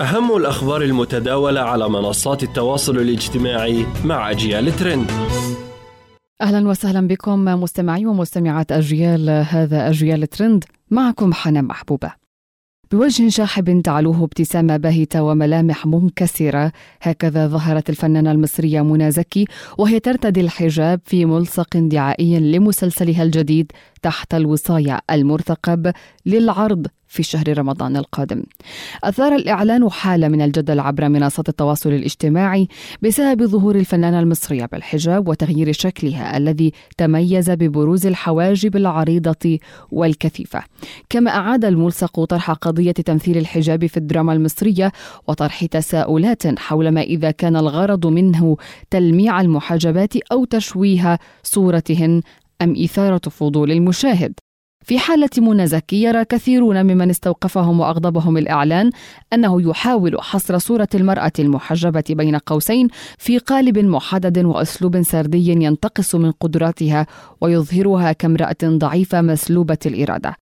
أهم الأخبار المتداولة على منصات التواصل الاجتماعي مع أجيال ترند. أهلا وسهلا بكم مستمعي ومستمعات أجيال هذا أجيال ترند. معكم حنان محبوبة. بوجه شاحب تعلوه ابتسامة باهتة وملامح منكسرة هكذا ظهرت الفنانة المصرية منى زكي وهي ترتدي الحجاب في ملصق دعائي لمسلسلها الجديد تحت الوصاية المرتقب للعرض. في شهر رمضان القادم. أثار الإعلان حالة من الجدل عبر منصات التواصل الاجتماعي بسبب ظهور الفنانة المصرية بالحجاب وتغيير شكلها الذي تميز ببروز الحواجب العريضة والكثيفة. كما أعاد الملصق طرح قضية تمثيل الحجاب في الدراما المصرية وطرح تساؤلات حول ما إذا كان الغرض منه تلميع المحجبات أو تشويه صورتهن أم إثارة فضول المشاهد في حالة منى زكي يرى كثيرون ممن استوقفهم وأغضبهم الإعلان أنه يحاول حصر صورة المرأة المحجبة بين قوسين في قالب محدد وأسلوب سردي ينتقص من قدراتها ويظهرها كامرأة ضعيفة مسلوبة الإرادة.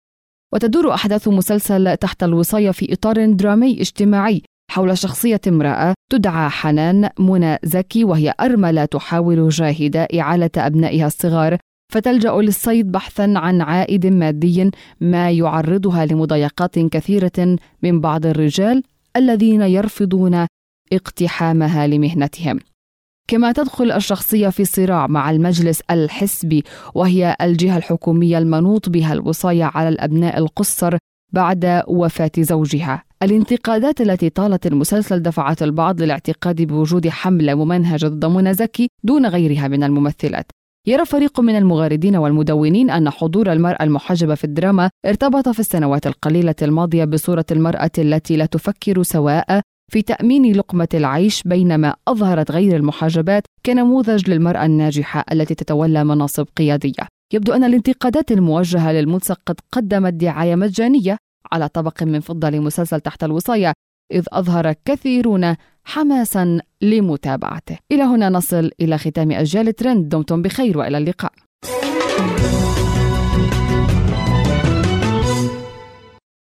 وتدور أحداث مسلسل تحت الوصاية في إطار درامي اجتماعي حول شخصية امرأة تدعى حنان منى زكي وهي أرملة تحاول جاهدة إعالة أبنائها الصغار فتلجأ للصيد بحثا عن عائد مادي ما يعرضها لمضايقات كثيرة من بعض الرجال الذين يرفضون اقتحامها لمهنتهم. كما تدخل الشخصية في صراع مع المجلس الحسبي وهي الجهة الحكومية المنوط بها الوصاية على الأبناء القصر بعد وفاة زوجها. الانتقادات التي طالت المسلسل دفعت البعض للاعتقاد بوجود حملة ممنهجة ضد منى زكي دون غيرها من الممثلات يرى فريق من المغردين والمدونين أن حضور المرأة المحجبة في الدراما ارتبط في السنوات القليلة الماضية بصورة المرأة التي لا تفكر سواء في تأمين لقمة العيش بينما أظهرت غير المحجبات كنموذج للمرأة الناجحة التي تتولى مناصب قيادية. يبدو أن الانتقادات الموجهة للملصق قد قدمت دعاية مجانية على طبق من فضة لمسلسل تحت الوصاية إذ أظهر كثيرون حماسا لمتابعته. إلى هنا نصل إلى ختام أجيال ترند. دمتم بخير وإلى اللقاء.